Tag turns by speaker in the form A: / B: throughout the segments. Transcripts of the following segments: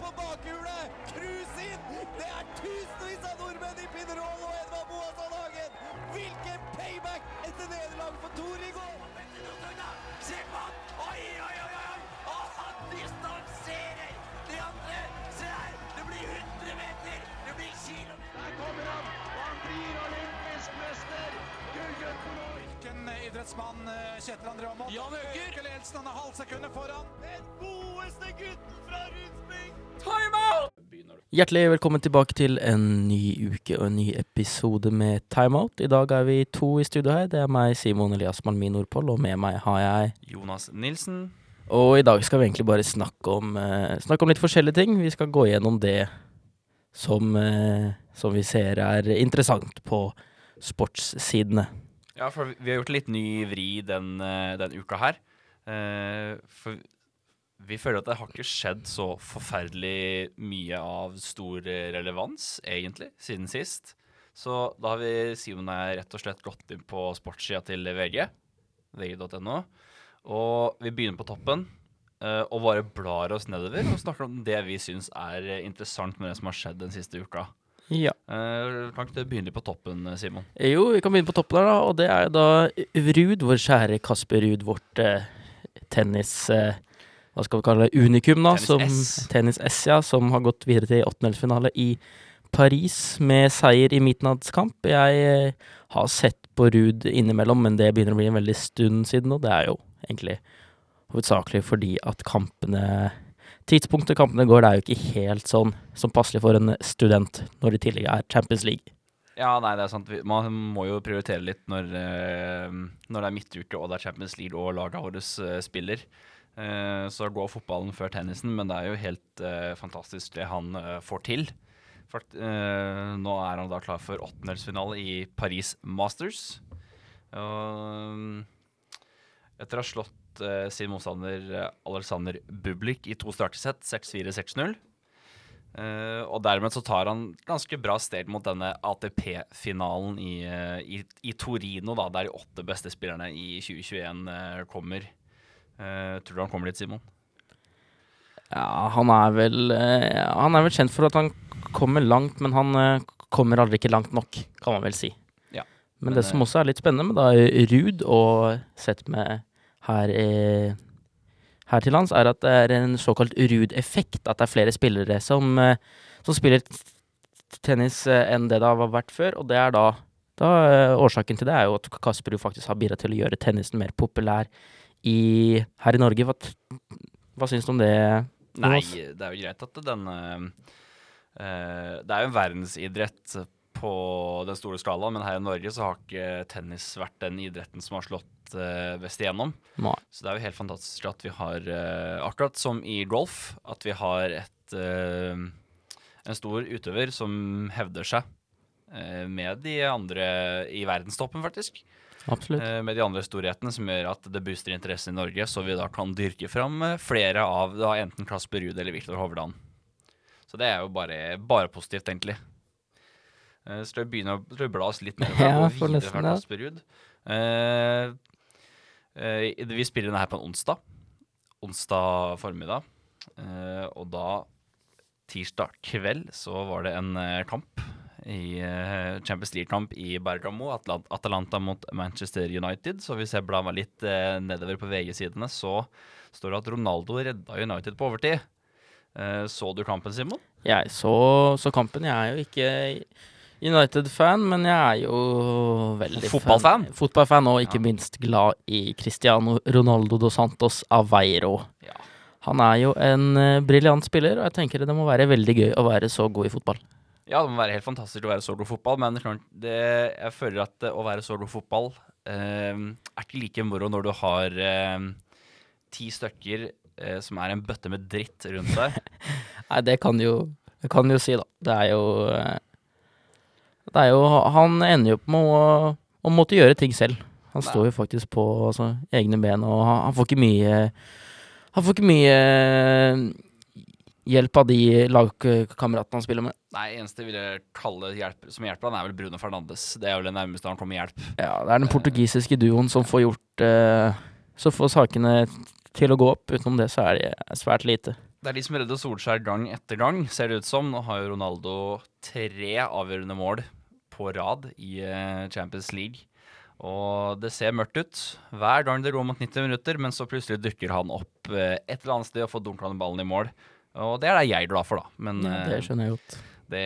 A: på bakhjulet! Cruise inn! Det er tusenvis av nordmenn i Pinerol og Edvard Boasson Hagen! Hvilken payback etter nederlag for Tor i går! Se på han! Oi, oi, oi, oi! Og han distanserer de andre! Se her! Det blir 100 meter! Det blir kilometer! Der kommer han! Og han blir olympisk mester! Gullgutten nå!
B: Idrettsmann eh, Kjetil André Aamodt?
A: Jan Øker!
B: Øker ledelsen, han er halvsekundet foran.
A: Den godeste gutten fra Rudsping!
C: Hjertelig velkommen tilbake til en ny uke og en ny episode med Timeout. I dag er vi to i studio her. Det er meg, Simon Elias Malmin Nordpoll, og med meg har jeg
D: Jonas Nilsen.
C: Og i dag skal vi egentlig bare snakke om, eh, snakke om litt forskjellige ting. Vi skal gå gjennom det som, eh, som vi ser er interessant på sportssidene.
D: Ja, for vi har gjort litt ny vri den, eh, den uka her. Eh, for vi føler at det har ikke skjedd så forferdelig mye av stor relevans, egentlig, siden sist. Så da har vi, Simon og jeg, rett og slett gått inn på sportssida til VG, vg.no, og vi begynner på toppen. eh, og bare blar oss nedover og snakker om det vi syns er interessant med det som har skjedd den siste uka. Eh, kan ikke du begynne på toppen, Simon?
C: Jo, vi kan begynne på toppen her, da. Og det er da Ruud, vår kjære Kasper Ruud, vårt uh, tennis... Uh, hva skal vi kalle det? Unikum, da.
D: Tennis
C: som,
D: S.
C: Tennis S, ja. Som har gått videre til åttendelsfinale i Paris med seier i midnattskamp. Jeg har sett på Ruud innimellom, men det begynner å bli en veldig stund siden, og det er jo egentlig hovedsakelig fordi at kampene Tidspunktet kampene går, det er jo ikke helt sånn som passelig for en student når det i tillegg er Champions League.
D: Ja, nei, det er sant. Man må jo prioritere litt når, eh, når det er midtuke og det er Champions League og laget våre eh, spiller. Eh, så går fotballen før tennisen, men det er jo helt fantastisk det han får til. Nå er han da klar for åttendelsfinale i Paris Masters. Etter å ha slått eh, sin motstander eh, Alexander Bublik i to startesett, 6-4, 6-0. Uh, og dermed så tar han ganske bra steg mot denne ATP-finalen i, uh, i, i Torino, da, der de åtte beste spillerne i 2021 eh, kommer. Tror du han kommer dit, Simon?
C: Ja, han er vel Han er vel kjent for at han kommer langt, men han kommer aldri ikke langt nok, kan man vel si. Men,
D: men,
C: det som også er litt spennende med da Ruud, og sett med her, eh, her til lands, er at det er en såkalt Ruud-effekt. At det er flere spillere som, eh, som spiller tennis eh, enn det det har vært før, og det er da da, årsaken til det er jo at Kasper jo faktisk har bidratt til å gjøre tennisen mer populær i, her i Norge. Hva, hva syns du om det?
D: Nei, det er jo greit at den eh, eh, Det er jo en verdensidrett på den store skalaen, men her i Norge så har ikke tennis vært den idretten som har slått eh, best igjennom.
C: Nei.
D: Så det er jo helt fantastisk at vi har, eh, akkurat som i golf, at vi har et, eh, en stor utøver som hevder seg med de andre i verdenstoppen, faktisk.
C: Absolutt.
D: Med de andre storhetene som gjør at det booster interessen i Norge, så vi da kan dyrke fram flere av da enten Kasper Ruud eller Viktor Hovland. Så det er jo bare, bare positivt, egentlig. Eh, Så skal vi begynne å bla oss litt nedover
C: Ja,
D: og gå videre fra
C: det.
D: Uh, eh, vi spiller denne her på en onsdag. Onsdag formiddag. Eh, og da, tirsdag kveld, så var det en eh, kamp i Champions League-kamp i Bergamo. Atlant Atalanta mot Manchester United. Så hvis jeg blar meg litt nedover på VG-sidene, så står det at Ronaldo redda United på overtid. Så du kampen, Simon?
C: Jeg så, så kampen. Jeg er jo ikke United-fan, men jeg er jo veldig
D: Fotballfan?
C: Fan. Fotballfan, og ikke
D: Ja.
C: minst glad i Cristiano Ronaldo dos Santos Aveiro.
D: Ja.
C: Han er jo en uh, briljant spiller, og jeg tenker det må være veldig gøy å være så god i fotball.
D: Ja, det må være helt fantastisk å være så god i fotball, men det, jeg føler at eh, å være så god i fotball eh, er ikke like moro når du har eh, ti stykker eh, som er en bøtte med dritt rundt deg.
C: Nei, det kan du jo, kan jo si, da. Det er jo eh, Det er jo Han ender jo opp med å, å måtte gjøre ting selv. Han står jo faktisk på altså, egne ben, og han, han får ikke mye Han får ikke mye hjelp av de lagkameratene han spiller med.
D: Nei, eneste jeg ville kalle hjelp, som hjelper han, er vel Bruno Fernandes. Det er vel det nærmeste han kommer hjelp.
C: Ja, det er den portugisiske duoen som får gjort uh, Så får sakene til å gå opp. Utenom det så er det svært lite.
D: Det er de som redder Solskjær gang etter gang, ser det ut som. Nå har jo Ronaldo tre avgjørende mål på rad i eh, Champions League. Og det ser mørkt ut hver gang det går mot 90 minutter, men så plutselig dukker han opp eh, et eller annet sted og får dunka den ballen i mål. Og det er da jeg glad for, da. Men
C: Ja, det
D: eh,
C: skjønner jeg godt.
D: det,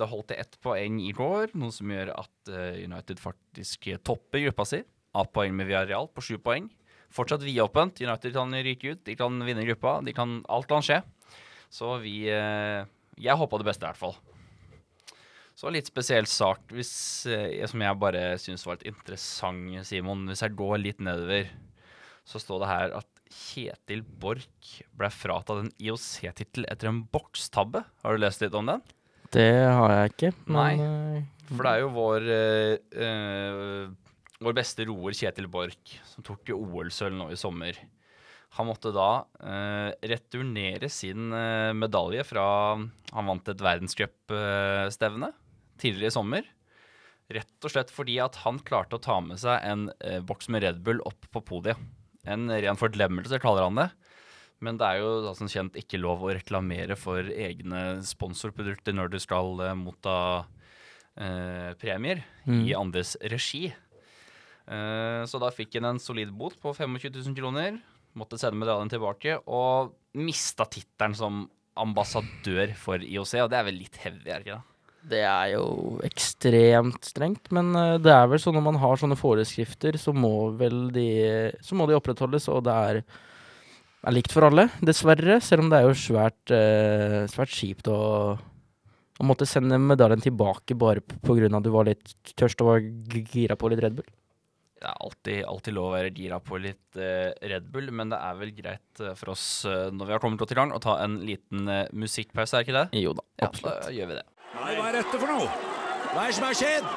D: det holdt til ett poeng i går, noe som gjør at United faktisk topper gruppa si. Av poeng med Villarreal på sju poeng. Fortsatt vidåpent. United kan ryke ut, de kan vinne gruppa. De kan, alt kan skje. Så vi Jeg håpa det beste, i hvert fall. Så litt spesiell sak hvis, eh, som jeg bare syns var litt interessant, Simon. Hvis jeg går litt nedover, så står det her at Kjetil Borch ble fratatt en IOC-tittel etter en bokstabbe. Har du lest litt om den?
C: Det har jeg ikke, men Nei.
D: For det er jo vår eh, eh, Vår beste roer Kjetil Borch, som tok OL-sølv nå i sommer. Han måtte da eh, returnere sin eh, medalje fra Han vant et verdenscupstevne tidligere i sommer. Rett og slett fordi at han klarte å ta med seg en eh, boks med Red Bull opp på podiet. En ren fordlemmelse, kaller han det. Men det er jo da som kjent ikke lov å reklamere for egne sponsorprodukter når du skal eh, motta eh, premier
C: Mm.
D: i andres regi. Eh, så da fikk han en solid bot på 25 000 kroner. Måtte sende medaljen tilbake, og mista tittelen som ambassadør for IOC. Og det er vel litt heavy, er det ikke det?
C: Det er jo ekstremt strengt, men eh, det er vel sånn når man har sånne foreskrifter, så må vel de Så må de opprettholdes, og det er, er likt for alle, dessverre. Selv om det er jo svært, eh, svært kjipt å, å måtte sende medaljen tilbake bare pga. at du var litt tørst og var gira på litt Red Bull.
D: Det er alltid, alltid lov å være gira på litt eh, Red Bull, men det er vel greit eh, for oss eh, når vi har kommet i gang, å ta en liten eh, musikkpause, er ikke det?
C: Jo da, absolutt.
D: Ja, da gjør vi det.
A: Nei, hva er dette for noe? Hva er det som har skjedd?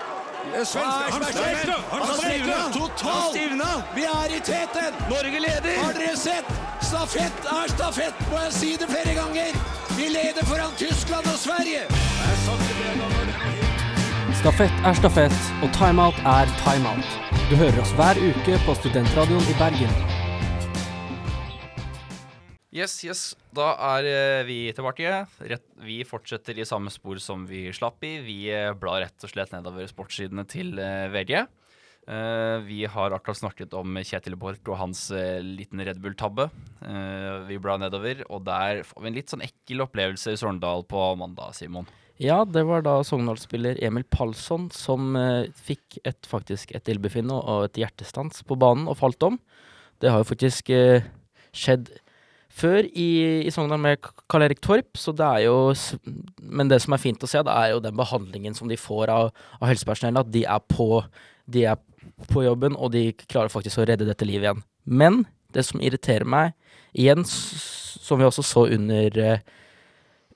B: Han stivna! Han stivna!
A: Totalt! stivna! Vi er i teten! Norge leder! Har dere sett? Stafett er stafett, må jeg si det flere ganger! Vi leder foran Tyskland og Sverige!
E: Stafett er stafett, og timeout er timeout. Du hører oss hver uke på Studentradioen i Bergen.
D: Yes, yes. Da er eh, vi tilbake. Rett, vi fortsetter i samme spor som vi slapp i. Vi eh, blar rett og slett nedover sportssidene til eh, VG. Vi har akkurat snakket om Kjetil Borch og hans liten Red Bull-tabbe. Vi blar nedover, og der får vi en litt sånn ekkel opplevelse i Sogndal på mandag, Simon.
C: Ja, det var da Sogndal-spiller Emil Palsson som eh, fikk et, faktisk et ildbefinnende og et hjertestans på banen og falt om. Det har jo faktisk eh, skjedd før i, i Sogndal med Karl Erik Torp, så det er jo Men det som er fint å se, det er jo den behandlingen som de får av, av helsepersonellet. at de er på de er på jobben, og de klarer faktisk å redde dette livet igjen. Men det som irriterer meg, igjen, som vi også så under eh,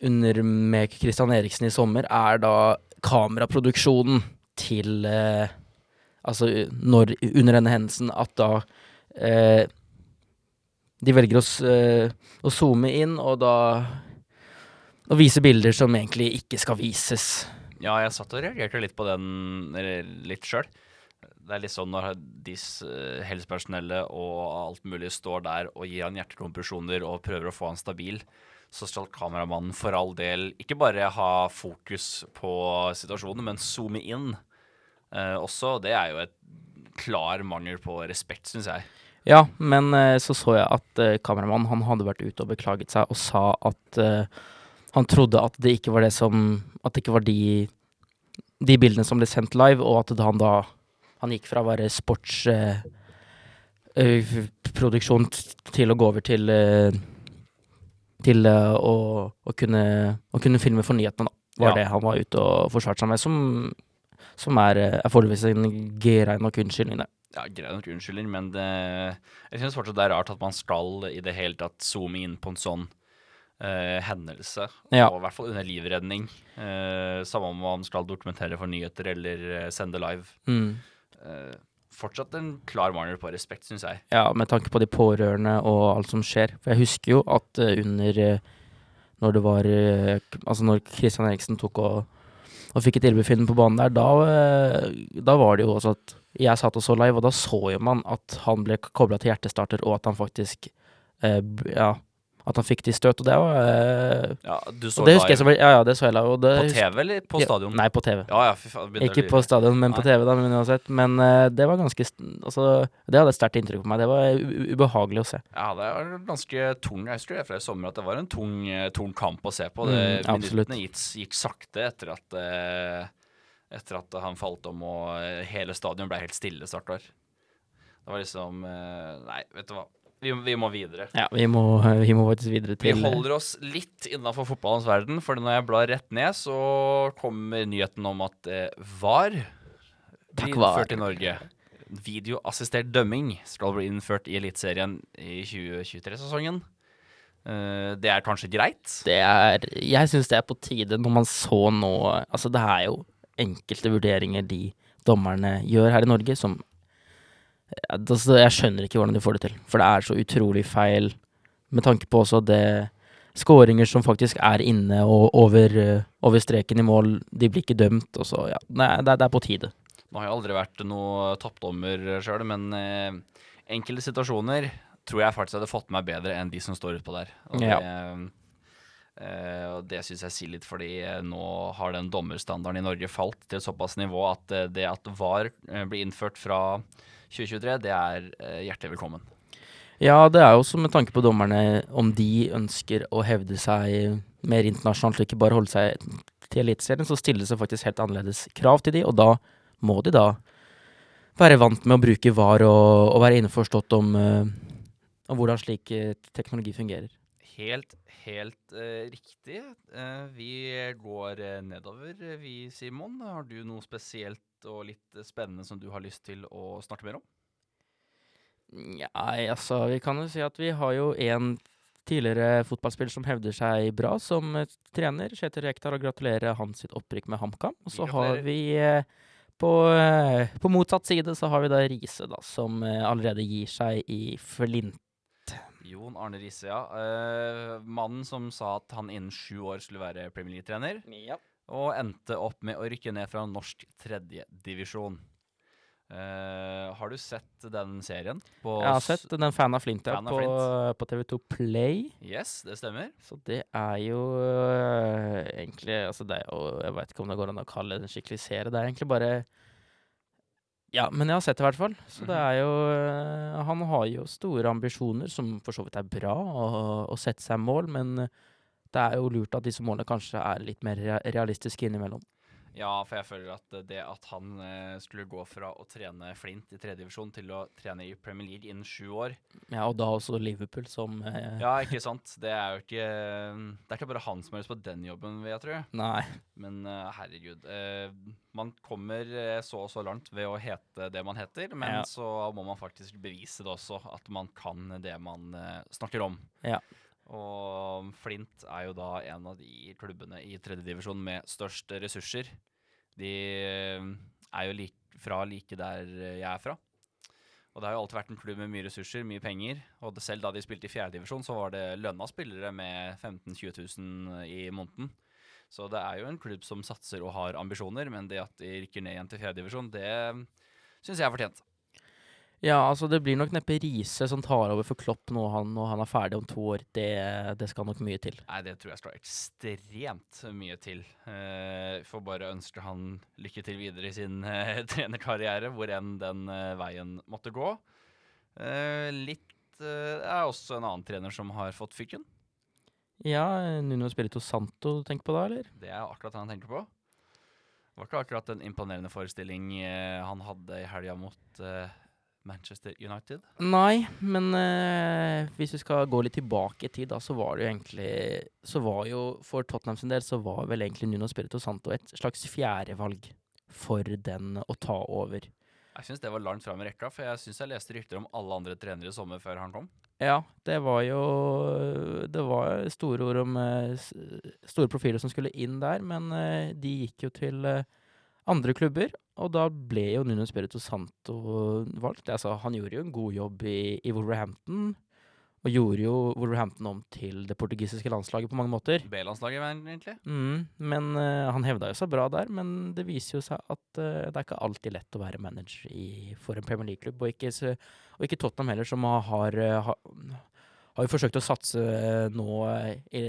C: under med Christian Eriksen i sommer, er da kameraproduksjonen til eh, Altså når, under denne hendelsen, at da eh, De velger å, eh, å zoome inn og da og vise bilder som egentlig ikke skal vises.
D: Ja, jeg satt og reagerte litt på den litt sjøl. Det er litt sånn når dis, eh, helsepersonellet og alt mulig står der og gir han hjertekompresjoner og prøver å få han stabil, så skal kameramannen for all del ikke bare ha fokus på situasjonen, men zoome inn eh, også. Det er jo et klar mangel på respekt, syns jeg.
C: Ja, men eh, så så jeg at eh, kameramannen han hadde vært ute og beklaget seg og sa at eh, han trodde at det ikke var det som At det ikke var de de bildene som ble sendt live, og at han da Han gikk fra å være sportsproduksjon til å gå over til eh, til eh, å, å, kunne, å kunne filme for nyhetene, da. Var
D: Ja.
C: det han var ute og forsvarte seg med, som, som er, eh, er forholdsvis en grei nok unnskyldning, det.
D: Ja, Grei nok unnskyldning, men det, jeg syns fortsatt det er rart at man skal i det hele tatt zoome inn på en sånn uh, hendelse.
C: Ja.
D: Og i hvert fall under livredning. Uh, samme om man skal dokumentere for nyheter eller uh, sende live.
C: Mm.
D: Uh, fortsatt en klar mangel på respekt, syns jeg.
C: Ja, med tanke på de pårørende og alt som skjer. For jeg husker jo at under Når det var Altså når Kristian Eriksen tok og, og fikk et ildbefinnende på banen der, da, eh, da var det jo også at jeg satt og så live, og da så jo man at han ble kobla til hjertestarter, og at han faktisk eh, ja, at han fikk de støt, og det var eh,
D: Ja, du så
C: det husker jeg. Ja, ja, det så jeg live.
D: På TV eller på
C: Ja,
D: stadion?
C: Nei, på TV.
D: Ja, ja, fy faen.
C: Ikke på stadion, men på TV, da, men uansett. Men eh, det var ganske Altså, det hadde et sterkt inntrykk på meg. Det var ubehagelig å se.
D: Ja, det var ganske tung. Jeg husker det fra i sommer at det var en tung, eh, tung kamp å se på. Det,
C: mm,
D: minuttene gikk, gikk sakte etter at, eh, etter at han falt om og eh, hele stadion ble helt stille starter. Det var liksom eh, Nei, vet du hva. Vi, vi må videre.
C: Ja, vi må, vi må faktisk videre til Vi
D: holder oss litt innafor fotballens verden, for når jeg blar rett ned, så kommer nyheten om at eh, VAR blir innført i Norge. Videoassistert dømming skal bli innført i Eliteserien i 2023-sesongen. Eh, det er kanskje greit?
C: Det er Jeg syns det er på tide når man så nå Altså, det er jo enkelte vurderinger de dommerne gjør her i Norge som Jeg skjønner ikke hvordan de får det til. For det er så utrolig feil med tanke på også det Skåringer som faktisk er inne og over, eh, over streken i mål, de blir ikke dømt. Og så, ja, Nei, det, det er på tide.
D: Nå har jeg aldri vært noe toppdommer sjøl, men eh, enkelte situasjoner tror jeg faktisk hadde fått meg bedre enn de som står utpå der. Og
C: Ja.
D: det, eh, og det syns jeg sier litt, fordi eh, nå har den dommerstandarden i Norge falt til såpass nivå at eh, det at VAR eh, blir innført fra 2023, det er eh, hjertelig velkommen.
C: Ja, det er jo også med tanke på dommerne, om de ønsker å hevde seg mer internasjonalt og ikke bare holde seg til Eliteserien, så stilles det faktisk helt annerledes krav til de, og da må de da være vant med å bruke VAR og, og være innforstått om, eh, om hvordan slik eh, teknologi fungerer.
D: Helt, helt eh, riktig. Eh, vi går eh, nedover, vi, Simon. Har du noe spesielt og litt spennende som du har lyst til å snakke mer om?
C: Nei, altså, vi kan jo si at vi har jo en tidligere fotballspiller som hevder seg bra som eh, trener, Kjetil Rekdal, og gratulerer hans sitt opprykk med HamKam. Og så har vi eh, på, på motsatt side så har vi da Riise, da, som allerede gir seg i Flint.
D: Jon Arne Riise, ja. Uh, mannen som sa at han innen sju år skulle være Premier League-trener, og endte opp med å rykke ned fra norsk tredjedivisjon. Uh, har du sett den serien? På
C: Jeg har sett den Fan av Flint ja,
D: Fan
C: på,
D: Flint.
C: på TV2 Play.
D: Yes, det stemmer.
C: Så det er jo uh, egentlig altså det Jeg vet ikke om det går an å kalle det en skikkelig serie. Det er egentlig bare Ja, men jeg har sett det i hvert fall. Så det
D: Mhm.
C: er jo uh, Han har jo store ambisjoner, som for så vidt er bra, å, å sette seg mål, men det er jo lurt at disse målene kanskje er litt mer realistiske innimellom.
D: Ja, for jeg føler at det at han eh, skulle gå fra å trene Flint i tredjedivisjon til å trene i Premier League innen sju år
C: Ja, og da også Liverpool som eh...
D: Ja, ikke sant? Det er jo ikke Det er ikke bare han som har lyst på den jobben, vil jeg tro.
C: Nei.
D: Men eh, herregud. eh, man kommer eh, så og så langt ved å hete det man heter, men
C: Ja.
D: så må man faktisk bevise det også, at man kan det man snakker om.
C: Ja.
D: Og Flint er jo da en av de klubbene i tredjedivisjon med størst ressurser. De eh, er jo like, fra like der jeg er fra. Og det har jo alltid vært en klubb med mye ressurser, mye penger. Og selv da de spilte i fjerdedivisjon, så var det lønna spillere med 15 000-20 000 i måneden. Så det er jo en klubb som satser og har ambisjoner, men det at de rykker ned igjen til fjerdedivisjon, det syns jeg er fortjent.
C: Ja, altså det blir nok neppe Riise som tar over for Klopp når han, når han er ferdig om to år. Det, det skal nok mye til.
D: Nei, det tror jeg skal ekstremt mye til. Uh, får bare ønske han lykke til videre i sin uh, trenerkarriere, hvor enn den uh, veien måtte gå. Litt er også en annen trener som har fått fyken.
C: Ja, Nuno Spirito Santo tenker på da, eller?
D: Det er akkurat det han tenker på. Det var ikke akkurat en imponerende forestilling han hadde i helga mot Manchester United.
C: Nei, men eh, hvis vi skal gå litt tilbake i tid, da, så var det jo egentlig Så var jo for Tottenham sin del så var vel egentlig Nuno Spirito Santo et slags fjerdevalg for den å ta over.
D: Jeg syns det var langt fram i rekka, for jeg syns jeg leste rykter om alle andre trenere i sommer før han kom.
C: Ja, det var jo Det var store ord om eh, store profiler som skulle inn der, men eh, de gikk jo til eh, andre klubber, og da ble jo Nuno Spirito Santo valgt. Altså, han gjorde jo en god jobb i, i Wolverhampton, og gjorde jo Wolverhampton om til det portugisiske landslaget på mange måter.
D: B-landslaget, egentlig.
C: Mm, men uh, han hevda jo seg bra der, men det viser jo seg at uh, det er ikke alltid lett å være manager i, for en Premier League-klubb, og, og ikke Tottenham heller, som har, har, har jo forsøkt å satse eh, nå eh, i,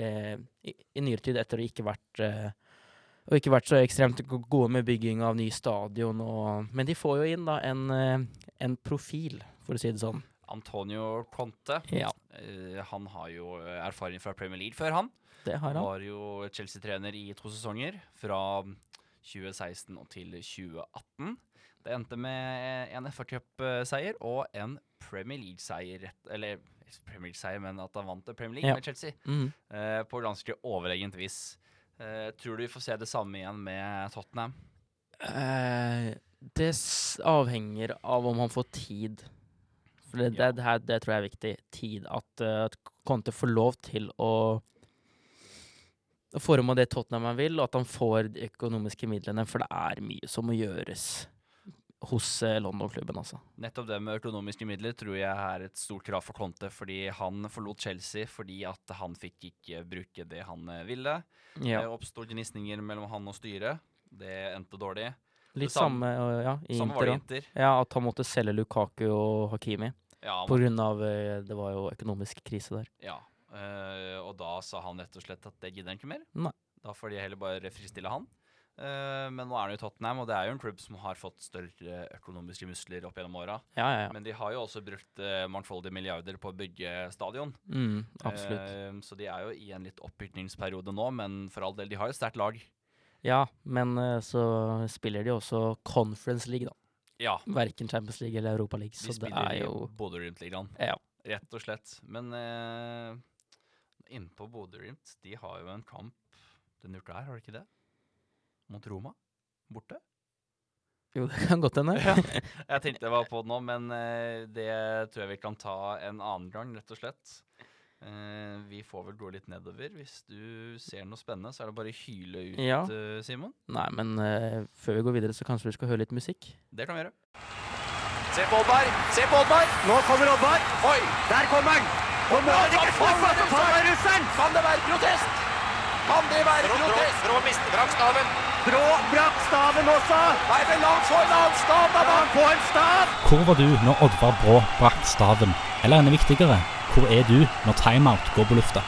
C: i, i nyere tid, etter å ikke vært eh, og ikke vært så ekstremt gode med bygging av ny stadion. Og, men de får jo inn da en, eh, en profil, for å si det sånn.
D: Antonio Conte.
C: Ja,
D: Uh, han har jo erfaring fra Premier League før, han.
C: det har han.
D: Var jo Chelsea-trener i to sesonger, fra 2016 og til 2018. Det endte med en FA Cup-seier og en Premier League-seier. Eller Premier League-seier, men at han vant Premier League
C: Ja.
D: med Chelsea.
C: Mm.
D: Uh, på ganske overlegent vis. Eh, tror du vi får se det samme igjen med Tottenham?
C: Eh, det avhenger av om han får tid. For det,
D: Ja.
C: det, det, her, det tror jeg er viktig. Tid. At, eh, at Conte får lov til å forme det Tottenham han vil, og at han får de økonomiske midlene. For det er mye som må gjøres hos eh, London-klubben, altså.
D: Nettopp det med økonomiske midler tror jeg er et stort krav for Conte, fordi han forlot Chelsea fordi at han fikk ikke bruke det han eh, ville.
C: Ja.
D: Det oppsto gnisninger mellom han og styret. Det endte dårlig.
C: Litt
D: samme-
C: samme, ja, i
D: Samme var det
C: Inter.
D: Inter.
C: Ja, at han måtte selge Lukaku og Hakimi
D: Ja,
C: på grunn av eh, Det var jo økonomisk krise der.
D: ja. Eh, og da sa han rett og slett at det gidder han ikke mer.
C: Nei.
D: Da får de heller bare fristille han. Eh, men nå er han jo i Tottenham, og det er jo en klubb som har fått større økonomiske muskler opp gjennom åra.
C: Ja, ja, ja.
D: Men de har jo også brukt uh, mangfoldige milliarder på å bygge stadion.
C: Mm, absolutt.
D: Eh, så de er jo i en litt oppbyggingsperiode nå, men for all del, de har jo sterkt lag.
C: Ja, men eh, så spiller de også Conference League, da.
D: Ja,
C: Verken Champions League eller Europa League,
D: de
C: så det
D: spiller
C: er
D: i
C: jo
D: Bodø-Glimt-ligaen,
C: Ja.
D: rett og slett. Men uh, innpå Bodø-Glimt, de har jo en kamp denne uka her, har de ikke det? Mot Roma? Borte?
C: Jo, det kan godt hende.
D: Jeg tenkte jeg var på det nå, men eh, det tror jeg vi kan ta en annen gang, rett og slett. Eh, vi får vel gå litt nedover. Hvis du ser noe spennende, så er det bare å hyle ut,
C: Ja.
D: eh, Simon.
C: Nei, men før vi går videre, så kanskje vi skal høre litt musikk?
D: Det kan vi gjøre.
A: Se på Oddvar! Se på Oddvar! Nå kommer Oddvar! Oi! Der kommer han! Nå er det ikke snakk om å ta russeren! Kan det være protest? Kan det være protest? Brå mister brakk staven. Brå brakk staven også! Nei, men la han få en annen stav, da! Han få en stav!
F: Hvor var du når Oddvar Brå brakk staven? Eller enda viktigere, hvor er du når timeout går på lufta?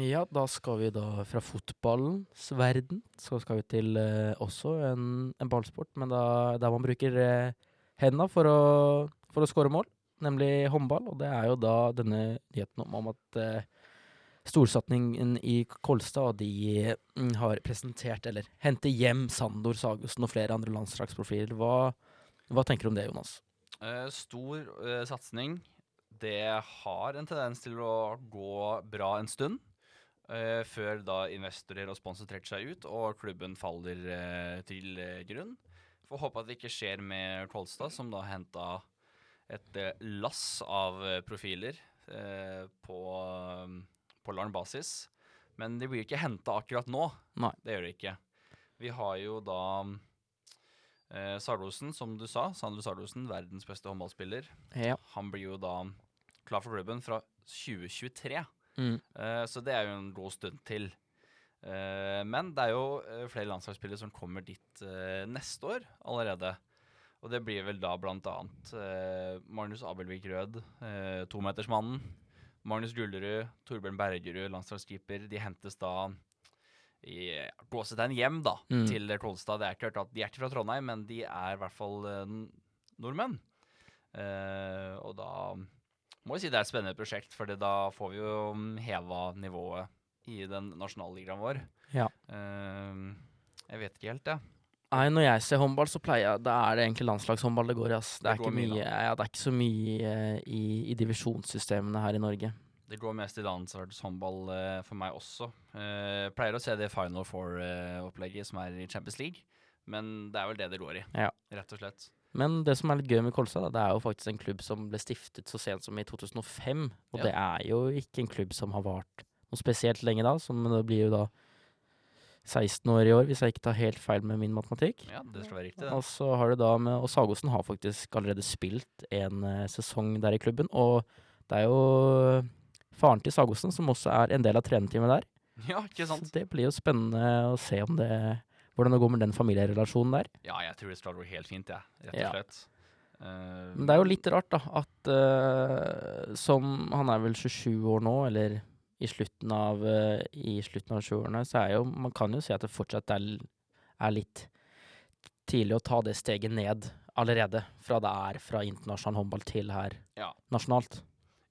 C: Ja, da skal vi da fra fotballens verden, så skal vi til eh, også en, en ballsport, men da, der man bruker eh, hendene for å, for å skåre mål, nemlig håndball. Og det er jo da denne nyheten om, om at uh, storsatsingen i Kolstad, de mm, har presentert, eller henter hjem Sandor Sagosen og flere andre landslagsprofiler. Hva, hva tenker du om det, Jonas?
D: Eh, stor uh, satsing. Det har en tendens til å gå bra en stund. eh, før da investorer og sponsor trekker seg ut, og klubben faller eh, til eh, grunn. Får håpe at det ikke skjer med Kolstad, som da henta et eh, lass av eh, profiler eh, på, eh, på lang basis. Men de blir ikke henta akkurat nå.
C: Nei.
D: Det gjør de ikke. Vi har jo da eh, Sardosen, som du sa. Sandro Sardosen, verdens beste håndballspiller.
C: Ja.
D: Han blir jo da klar for klubben fra 2023.
C: Mm.
D: Eh, så det er jo en god stund til. Eh, men det er jo eh, flere landslagsspillere som kommer dit eh, neste år allerede. Og det blir vel da blant annet eh, Magnus Abelvik Rød, eh, tometersmannen. Magnus Gullerud, Torbjørn Bergerud, landslagskeeper. De hentes da i gåsetegn hjem da,
C: Mm.
D: til Kolstad. Det er ikke hørt at De er ikke fra Trondheim, men de er i hvert fall eh, nordmenn. Uh, og da må jeg si det er et spennende prosjekt, for da får vi jo mm, heva nivået i den nasjonalligaen vår.
C: Ja.
D: Uh, jeg vet ikke helt, jeg.
C: Nei, når jeg ser håndball, så pleier jeg Da er det egentlig landslagshåndball det går i, ass. Det
D: Det
C: er,
D: mye,
C: ja, det er ikke så mye eh, i, i divisjonssystemene her i Norge.
D: Det går mest i landslagshåndball uh, for meg også. Uh, pleier å se det Final Four-opplegget som er i Champions League, men det er vel det det går i,
C: Ja.
D: rett og slett.
C: Men det som er litt gøy med Kolstad, det er jo faktisk en klubb som ble stiftet så sent som i 2005. Og
D: Ja.
C: det er jo ikke en klubb som har vart noe spesielt lenge da, som det blir jo da 16 år i år, hvis jeg ikke tar helt feil med min matematikk.
D: Ja, det skal være riktig, det.
C: Og så har du da med Og Sagosen har faktisk allerede spilt en uh, sesong der i klubben. Og det er jo faren til Sagosen som også er en del av trenerteamet der.
D: Ja, ikke sant?
C: Så det blir jo spennende å se om det hvordan det går med den familierelasjonen der.
D: Ja, jeg tror det skal gå helt fint, jeg, rett og
C: Ja.
D: slett. Eh,
C: Men det er jo litt rart, da, at uh, som Han er vel 27 år nå, eller i slutten av uh, I slutten av 20-årene, så er jo Man kan jo si at det fortsatt er, er litt tidlig å ta det steget ned allerede, fra det er fra internasjonal håndball til her
D: Ja.
C: nasjonalt.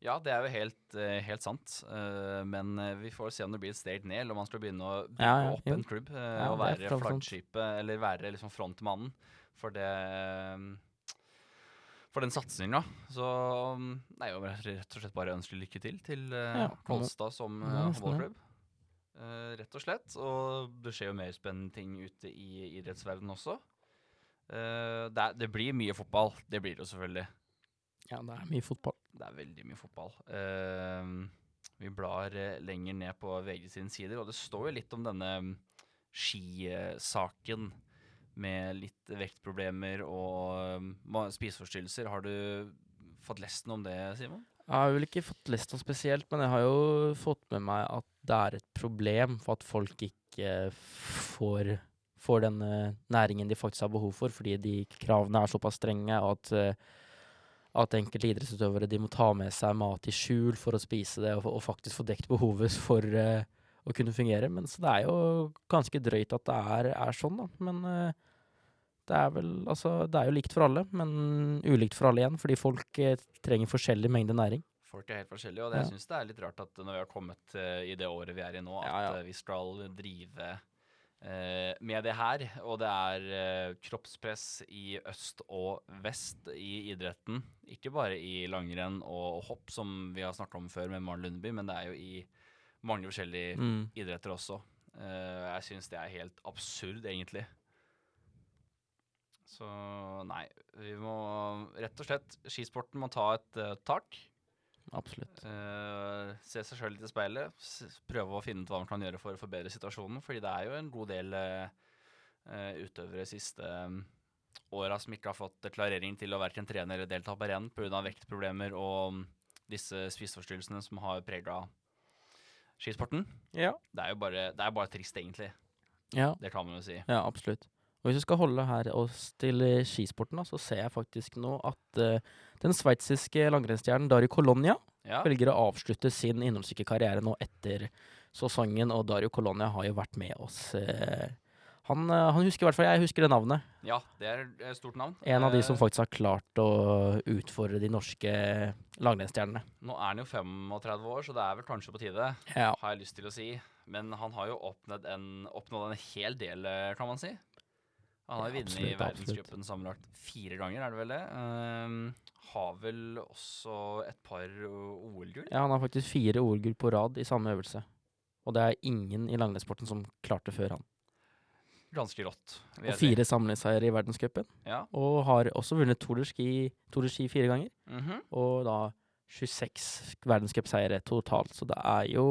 D: Ja, det er jo helt, eh, helt sant. Eh, men eh, vi får se om det blir et steg ned, eller om man skal begynne å bygge
C: Ja,
D: opp
C: jo.
D: en klubb. eh,
C: Ja,
D: og være flaggskipet, eller være liksom frontmannen for det eh, For den satsinga. Så Nei, jeg vil rett og slett bare ønske lykke til til uh,
C: Ja,
D: Kolstad som
C: Ja,
D: uh, håndballklubb. Eh, rett og slett. Og det skjer jo mer spennende ting ute i idrettsverdenen også. Uh, det, er, det blir mye fotball. Det blir det jo selvfølgelig.
C: Ja, det er mye fotball.
D: Det er veldig mye fotball. Uh, vi blar eh, lenger ned på VG sine sider, og det står jo litt om denne mm, skisaken med litt vektproblemer og mm, spiseforstyrrelser. Har du fått lest noe om det, Simon?
C: Jeg har vel ikke fått lest noe spesielt, men jeg har jo fått med meg at det er et problem for at folk ikke får, får den eh, næringen de faktisk har behov for, fordi de kravene er såpass strenge, at, eh, at enkelte idrettsutøvere de må ta med seg mat i skjul for å spise det, og, og faktisk få dekt behovet for uh, å kunne fungere. Men så det er jo ganske drøyt at det er, er sånn, da. Men eh, det er vel Altså, det er jo likt for alle, men ulikt for alle igjen, fordi folk eh, trenger forskjellig mengde næring.
D: Folk er helt forskjellige, og det,
C: Ja.
D: jeg syns det er litt rart at når vi har kommet eh, i det året vi er i nå, at
C: Ja, ja.
D: eh, vi skal drive eh, med det her. Og det er eh, kroppspress i øst og vest i idretten. Ikke bare i langrenn og hopp, som vi har snakka om før med Maren Lundeby, men det er jo i mange forskjellige
C: Mm.
D: idretter også. Eh, jeg syns det er helt absurd, egentlig. Så nei, vi må rett og slett Skisporten må ta et uh, tak.
C: Absolutt.
D: Uh, se seg sjøl litt i speilet. Prøve å finne ut hva man kan gjøre for å forbedre situasjonen. Fordi det er jo en god del eh, eh, utøvere siste um, åra som ikke har fått klarering til å verken trene eller delta på renn pga. vektproblemer og mm, disse spiseforstyrrelsene som har prega skisporten.
C: Ja.
D: Det er jo bare, det er bare trist, egentlig.
C: Ja,
D: Det kan man jo si.
C: ja, absolutt. Og hvis vi skal holde her oss til skisporten, da, så ser jeg faktisk nå at uh, den sveitsiske langrennsstjernen Dario Colonia
D: Ja,
C: velger å avslutte sin innholdsrike karriere nå etter sesongen, og Dario Colonia har jo vært med oss Uh, han, eh, han husker i hvert fall Jeg husker det navnet.
D: ja det er et stort navn.
C: En av de som faktisk har klart å utfordre de norske langrennsstjernene.
D: Nå er han jo 35 år, så det er vel kanskje på tide.
C: Ja.
D: har jeg lyst til å si. Men han har jo oppnådd en, oppnådd en hel del, kan man si. Han har vunnet i verdenscupen sammenlagt fire ganger, er det vel det? Um, har vel også et par OL-gull.
C: ja, han har faktisk fire OL-gull på rad i samme øvelse. Og det er ingen i langrennssporten som klarte før han.
D: Ganske rått.
C: Og fire samlingseiere i verdenscupen.
D: Ja.
C: Og har også vunnet Tour de Ski, fire ganger.
D: Mhm.
C: Og da 26 verdenscupseiere totalt. Så det er jo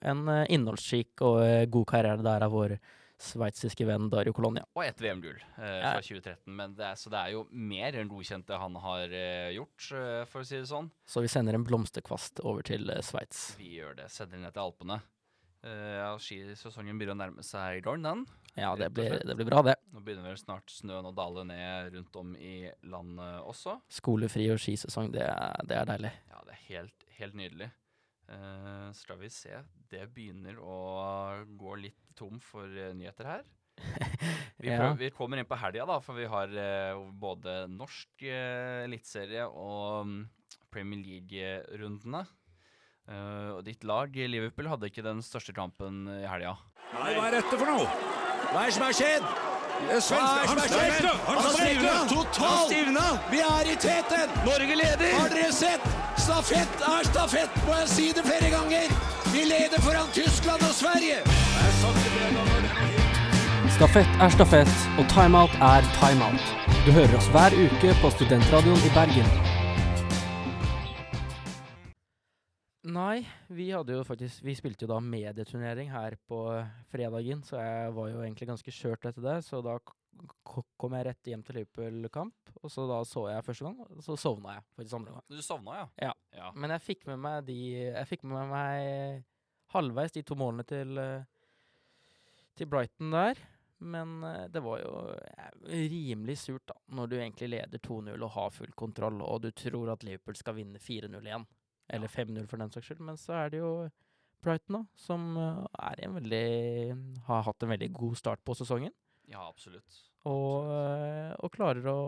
C: en eh, innholdsrik og eh, god karriere der av vår sveitsiske venn Dario Colonia.
D: Og ett VM-gull eh, fra 2013. Men det er, så det er jo mer enn godkjente han har eh, gjort, eh, for å si det sånn.
C: Så vi sender en blomsterkvast over til eh, Sveits.
D: Vi gjør det. Sender ned til Alpene. Eh, ja, Skisesongen begynner å nærme seg i gården, den.
C: Ja, det blir, det blir bra, det.
D: Nå begynner vel snart snøen å dale ned rundt om i landet også.
C: Skolefri og skisesong, det er, det er deilig.
D: Ja, det er helt, helt nydelig. Eh, skal vi se Det begynner å gå litt tom for uh, nyheter her. Vi,
C: Ja.
D: vi kommer inn på helga, da, for vi har uh, både norsk uh, eliteserie og um, Premier League-rundene. Eh, og ditt lag, Liverpool, hadde ikke den største kampen i helga.
A: Nei, hva er dette for noe? Hva er det som har skjedd? Har skjedd? Han stivna! Totalt! Vi er i teten! Norge leder! Har dere sett? Stafett er stafett, må jeg si det flere ganger! Vi leder foran Tyskland og Sverige! Er
E: Stafett er stafett, og timeout er timeout. Du hører oss hver uke på Studentradioen i Bergen.
C: Nei, vi hadde jo faktisk Vi spilte jo da medieturnering her på fredagen, så jeg var jo egentlig ganske skjørt etter det. Så da kom jeg rett hjem til Liverpool-kamp, og så da så jeg første gang, og så sovna jeg faktisk andre gang.
D: Du sovna, ja?
C: Ja.
D: ja.
C: Men jeg fikk med meg de Jeg fikk med meg halvveis de to målene til eh, til Brighton der. Men eh, det var jo eh, rimelig surt, da, når du egentlig leder 2-0 og har full kontroll, og du tror at Liverpool skal vinne 4-0 igjen. Eller 5-0 for den saks skyld. Men så er det jo Brighton, da, som en veldig Har hatt en veldig god start på sesongen.
D: Ja, absolutt.
C: Og, eh, og klarer å,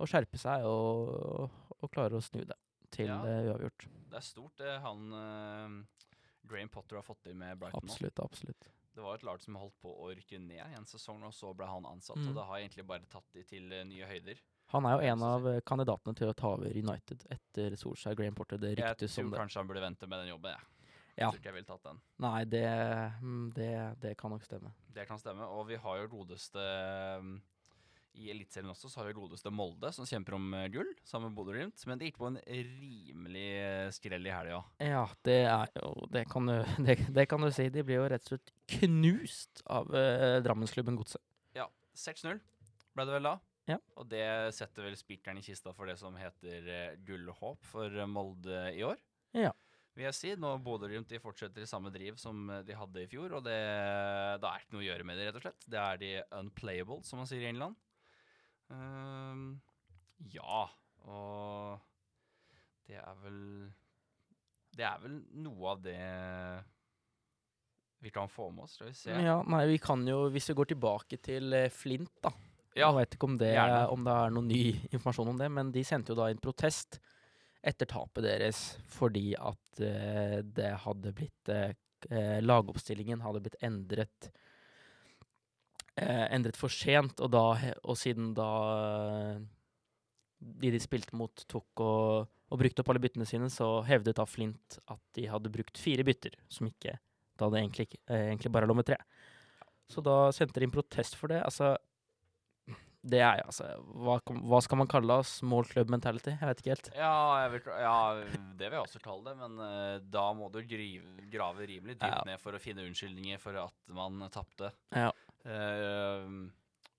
C: å skjerpe seg og, og klarer å snu det til
D: Ja.
C: eh, uavgjort.
D: Det er stort det han uh, Graham Potter har fått til med Brighton nå.
C: Absolutt, absolutt.
D: Det var et lag som holdt på å rykke ned i en sesong, og så ble han ansatt.
C: Mm.
D: Og det har egentlig bare tatt de til nye høyder.
C: Han er jo en av kandidatene til å ta over United etter Solskjær Graham Potter, Det ryktes som det.
D: Jeg tror kanskje han burde vente med den jobben, jeg. Jeg
C: Ja.
D: tror ikke jeg ville tatt den.
C: Nei, det, mm, det, det kan nok stemme.
D: Det kan stemme. Og vi har jo godeste mm, I Eliteserien også så har vi godeste Molde, som kjemper om eh, gull, sammen med Bodø-Glimt. Men det gikk på en rimelig eh, skrell i helga.
C: Ja, det er jo Det kan du, det, det kan du si. De blir jo rett og slett knust av eh, Drammensklubben Godset.
D: Ja, 6-0 ble det vel da.
C: Ja.
D: Og det setter vel spikeren i kista for det som heter eh, gullhåp for Molde i år.
C: Ja.
D: Vil jeg si. Nå Bodø-Glimt fortsetter i samme driv som eh, de hadde i fjor, og det, det er ikke noe å gjøre med det, rett og slett. Det er de unplayable, som man sier i England. Ehm, ja, og det er vel Det er vel noe av det vi kan få med oss, skal vi se.
C: Ja, nei, vi kan jo, hvis vi går tilbake til eh, Flint, da.
D: Ja,
C: Jeg vet ikke om det, om det er noen ny informasjon om det, men de sendte jo da inn protest etter tapet deres fordi at uh, det hadde blitt eh, Lagoppstillingen hadde blitt endret Endret for sent, og, da, og siden da de de spilte mot, tok og, og brukte opp alle byttene sine, så hevdet da Flint at de hadde brukt fire bytter, som ikke Da det egentlig, egentlig bare lå med tre. Så da sendte de inn protest for det. Altså Det er altså Hva, hva skal man kalle det? Small club mentality? Jeg vet ikke helt.
D: Ja, vil, ja, det vil jeg også kalle det, men uh, da må du grive, grave rimelig dypt
C: Ja.
D: ned for å finne unnskyldninger for at man tapte.
C: Ja.
D: Uh,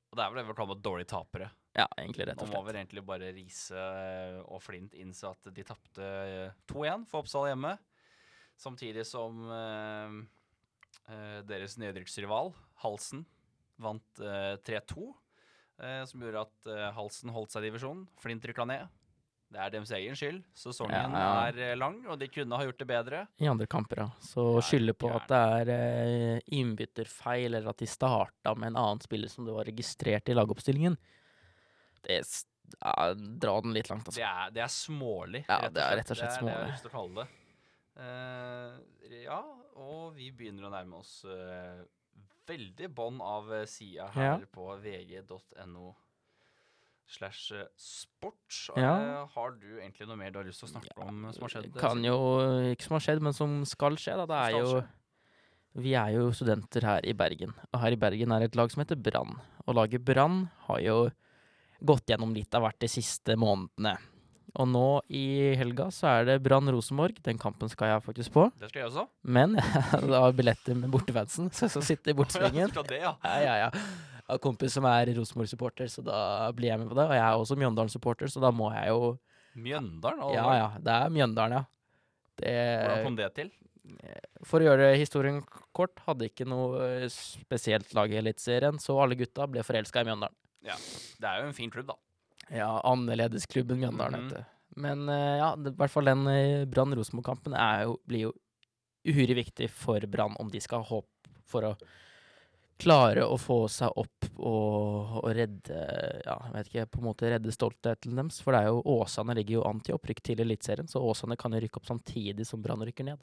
D: og det er vel det vi kaller dårlige tapere.
C: Ja, egentlig, rett og slett.
D: Nå må vel egentlig bare Riise eh, og Flint innse at de tapte eh, 2-1 for Oppsal hjemme. Samtidig som eh, deres nedrykksrival, Halsen, vant eh, 3-2. Eh, som gjorde at eh, Halsen holdt seg i divisjonen. Flint rykka ned. Det er deres egen skyld. Sesongen
C: Ja, ja.
D: er eh, lang, og de kunne ha gjort det bedre.
C: I andre kamper, ja. Så
D: skylder
C: skylde på at det er eh, innbytterfeil, eller at de starta med en annen spiller som det var registrert i lagoppstillingen, det s- ja, Dra den litt langt,
D: Det
C: altså.
D: er, det er smålig.
C: Ja, det er rett og slett
D: Det er det jeg har
C: smålig.
D: lyst til å kalle det. Eh, ja, og vi begynner å nærme oss eh, veldig bånd av uh, sida her
C: Ja.
D: på vg.no slash eh, sport.
C: Ja.
D: Eh, har du egentlig noe mer du har lyst til å snakke om eh, som har skjedd?
C: Kan jo Ikke som har skjedd, men som skal skje, da. Det er jo Vi er jo studenter her i Bergen, og her i Bergen er et lag som heter Brann. Og laget Brann har jo gått gjennom litt av hvert de siste månedene. Og nå i helga så er det Brann Rosenborg. Den kampen skal jeg faktisk på.
D: Det skal jeg også.
C: Men jeg har billetter med bortefansen, så jeg skal sitte i bortesvingen.
D: Det, ja.
C: Ja, ja, ja. Jeg har kompis som er Rosenborg-supporter, så da blir jeg med på det. Og jeg er også Mjøndalen-supporter, så da må jeg jo
D: Mjøndalen?
C: Ja, ja. Det er Mjøndalen, ja.
D: Hvordan kom det til?
C: for å gjøre historien kort, hadde ikke noe spesielt lag i Eliteserien, så alle gutta ble forelska i Mjøndalen. Ja.
D: Det er jo en fin klubb, da.
C: Ja, annerledesklubben Mjøndalen,
D: mm
C: -hmm. heter Men eh, ja, i hvert fall den eh, Brann-Rosenborg-kampen blir jo uhyre viktig for Brann om de skal ha håp for å klare å få seg opp og, og redde Ja, jeg vet ikke, på en måte redde stoltheten deres. For det er jo Åsane ligger jo an til opprykk til Eliteserien, så Åsane kan jo rykke opp samtidig som Brann rykker ned.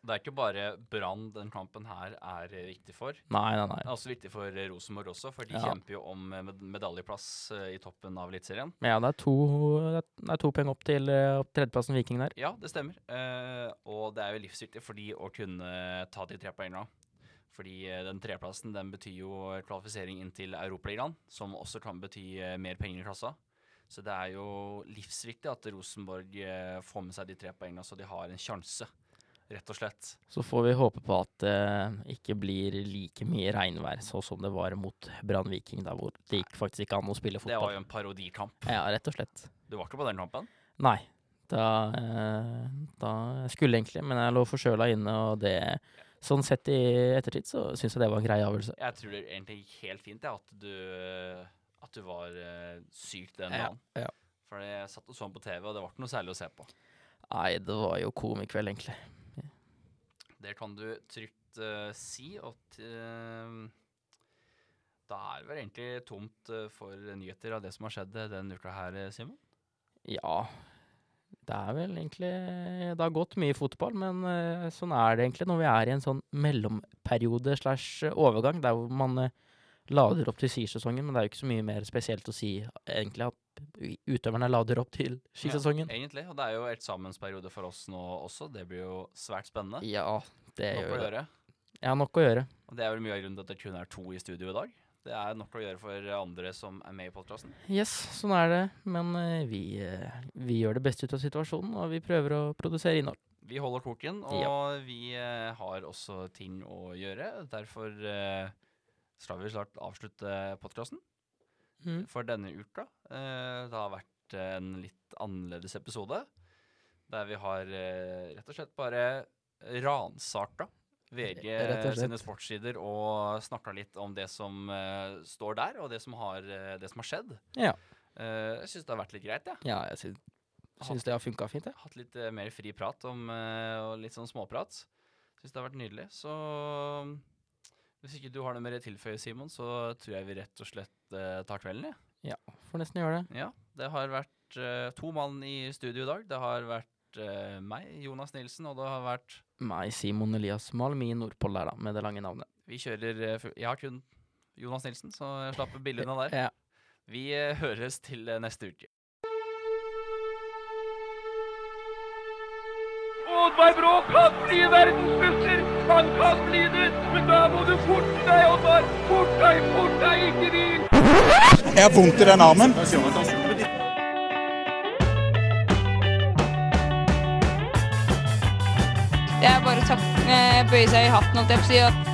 D: Det er ikke bare Brann den kampen her er viktig for.
C: Nei, nei, nei.
D: Det er også viktig for Rosenborg også, for de
C: Ja.
D: kjemper jo om med medaljeplass eh, i toppen av Eliteserien.
C: Men ja, det er to, det er to poeng opp til eh, opp tredjeplassen Viking der.
D: Ja, det stemmer. Eh, og det er jo livsviktig for de å kunne ta de tre poengene. Fordi eh, den treplassen den betyr jo kvalifisering inn til Europaligaen, som også kan bety mer penger i klassa. Så det er jo livsviktig at Rosenborg får med seg de tre poengene, så de har en sjanse, rett og slett.
C: Så får vi håpe på at det ikke blir like mye regnvær, sånn som det var mot Brann Viking, da, hvor det gikk faktisk ikke an å spille fotball.
D: Det var jo en parodikamp.
C: Ja, rett og slett.
D: Du var ikke på den kampen?
C: Nei. Da, eh, da skulle egentlig, men jeg lå forkjøla inne, og det sånn sett i ettertid så syns jeg det var en grei avgjørelse.
D: Jeg tror det egentlig gikk helt fint, jeg, at du, at du var uh, syk den
C: Ja,
D: dagen.
C: ja.
D: For jeg satt og så den på TV, og det var ikke noe særlig å se på.
C: Nei, det var jo komikveld, egentlig.
D: Det kan du trygt uh, si. Og uh, da er det vel egentlig tomt uh, for nyheter av det som har skjedd denne uka her, Simon?
C: Ja, det er vel egentlig Det har gått mye fotball, men sånn er det egentlig når vi er i en sånn mellomperiode slash overgang, der hvor man lader opp til skisesongen. Men det er jo ikke så mye mer spesielt å si, egentlig, at utøverne lader opp til skisesongen.
D: Ja, egentlig. Og det er jo eksamensperiode for oss nå også. Det blir jo svært spennende.
C: Ja, det
D: Nok å
C: gjør det.
D: gjøre.
C: Ja, nok å gjøre.
D: Og det er vel mye av grunnen til at det kun er to i studio i dag. Det er nok å gjøre for andre som er med i podkasten.
C: Yes, sånn er det. Men uh, vi, uh, vi gjør det beste ut av situasjonen, og vi prøver å produsere innhold.
D: Vi holder koken, og vi uh, har også ting å gjøre. Derfor skal vi snart avslutte podkasten
C: Mm.
D: for denne uka. Eh, det har vært en litt annerledes episode, der vi har eh, rett og slett bare ransaka VG sine sportssider og snakka litt om det som eh, står der, og det som har, det som har skjedd.
C: Ja.
D: Jeg syns det har vært litt greit, jeg.
C: Ja, jeg syns, syns det har funka fint, jeg.
D: Hatt litt mer fri prat om, og litt sånn småprat. Syns det har vært nydelig. Så hvis ikke du har noe mer å tilføye, Simon, så tror jeg vi rett og slett uh, tar kvelden, jeg.
C: Får nesten gjøre det.
D: Ja. Det har vært uh, to mann i studio i dag. Det har vært uh, meg, Jonas Nilsen, og det har vært
C: Meg, Simon Elias Malmi Nordpoll der, da, med det lange navnet.
D: Vi kjører Jeg har kun Jonas Nilsen, så jeg slapp bildet unna der.
C: Ja.
D: Vi høres til neste uke.
G: Oddvar Brå kan bli verdensmester! Han kan bli det! Men da må du forte deg, Oddvar! Fort deg, fort deg, ikke hvil!
H: Jeg har vondt i den armen.
I: Det er bare å eh, bøye seg i hatten holdt jeg på å si, og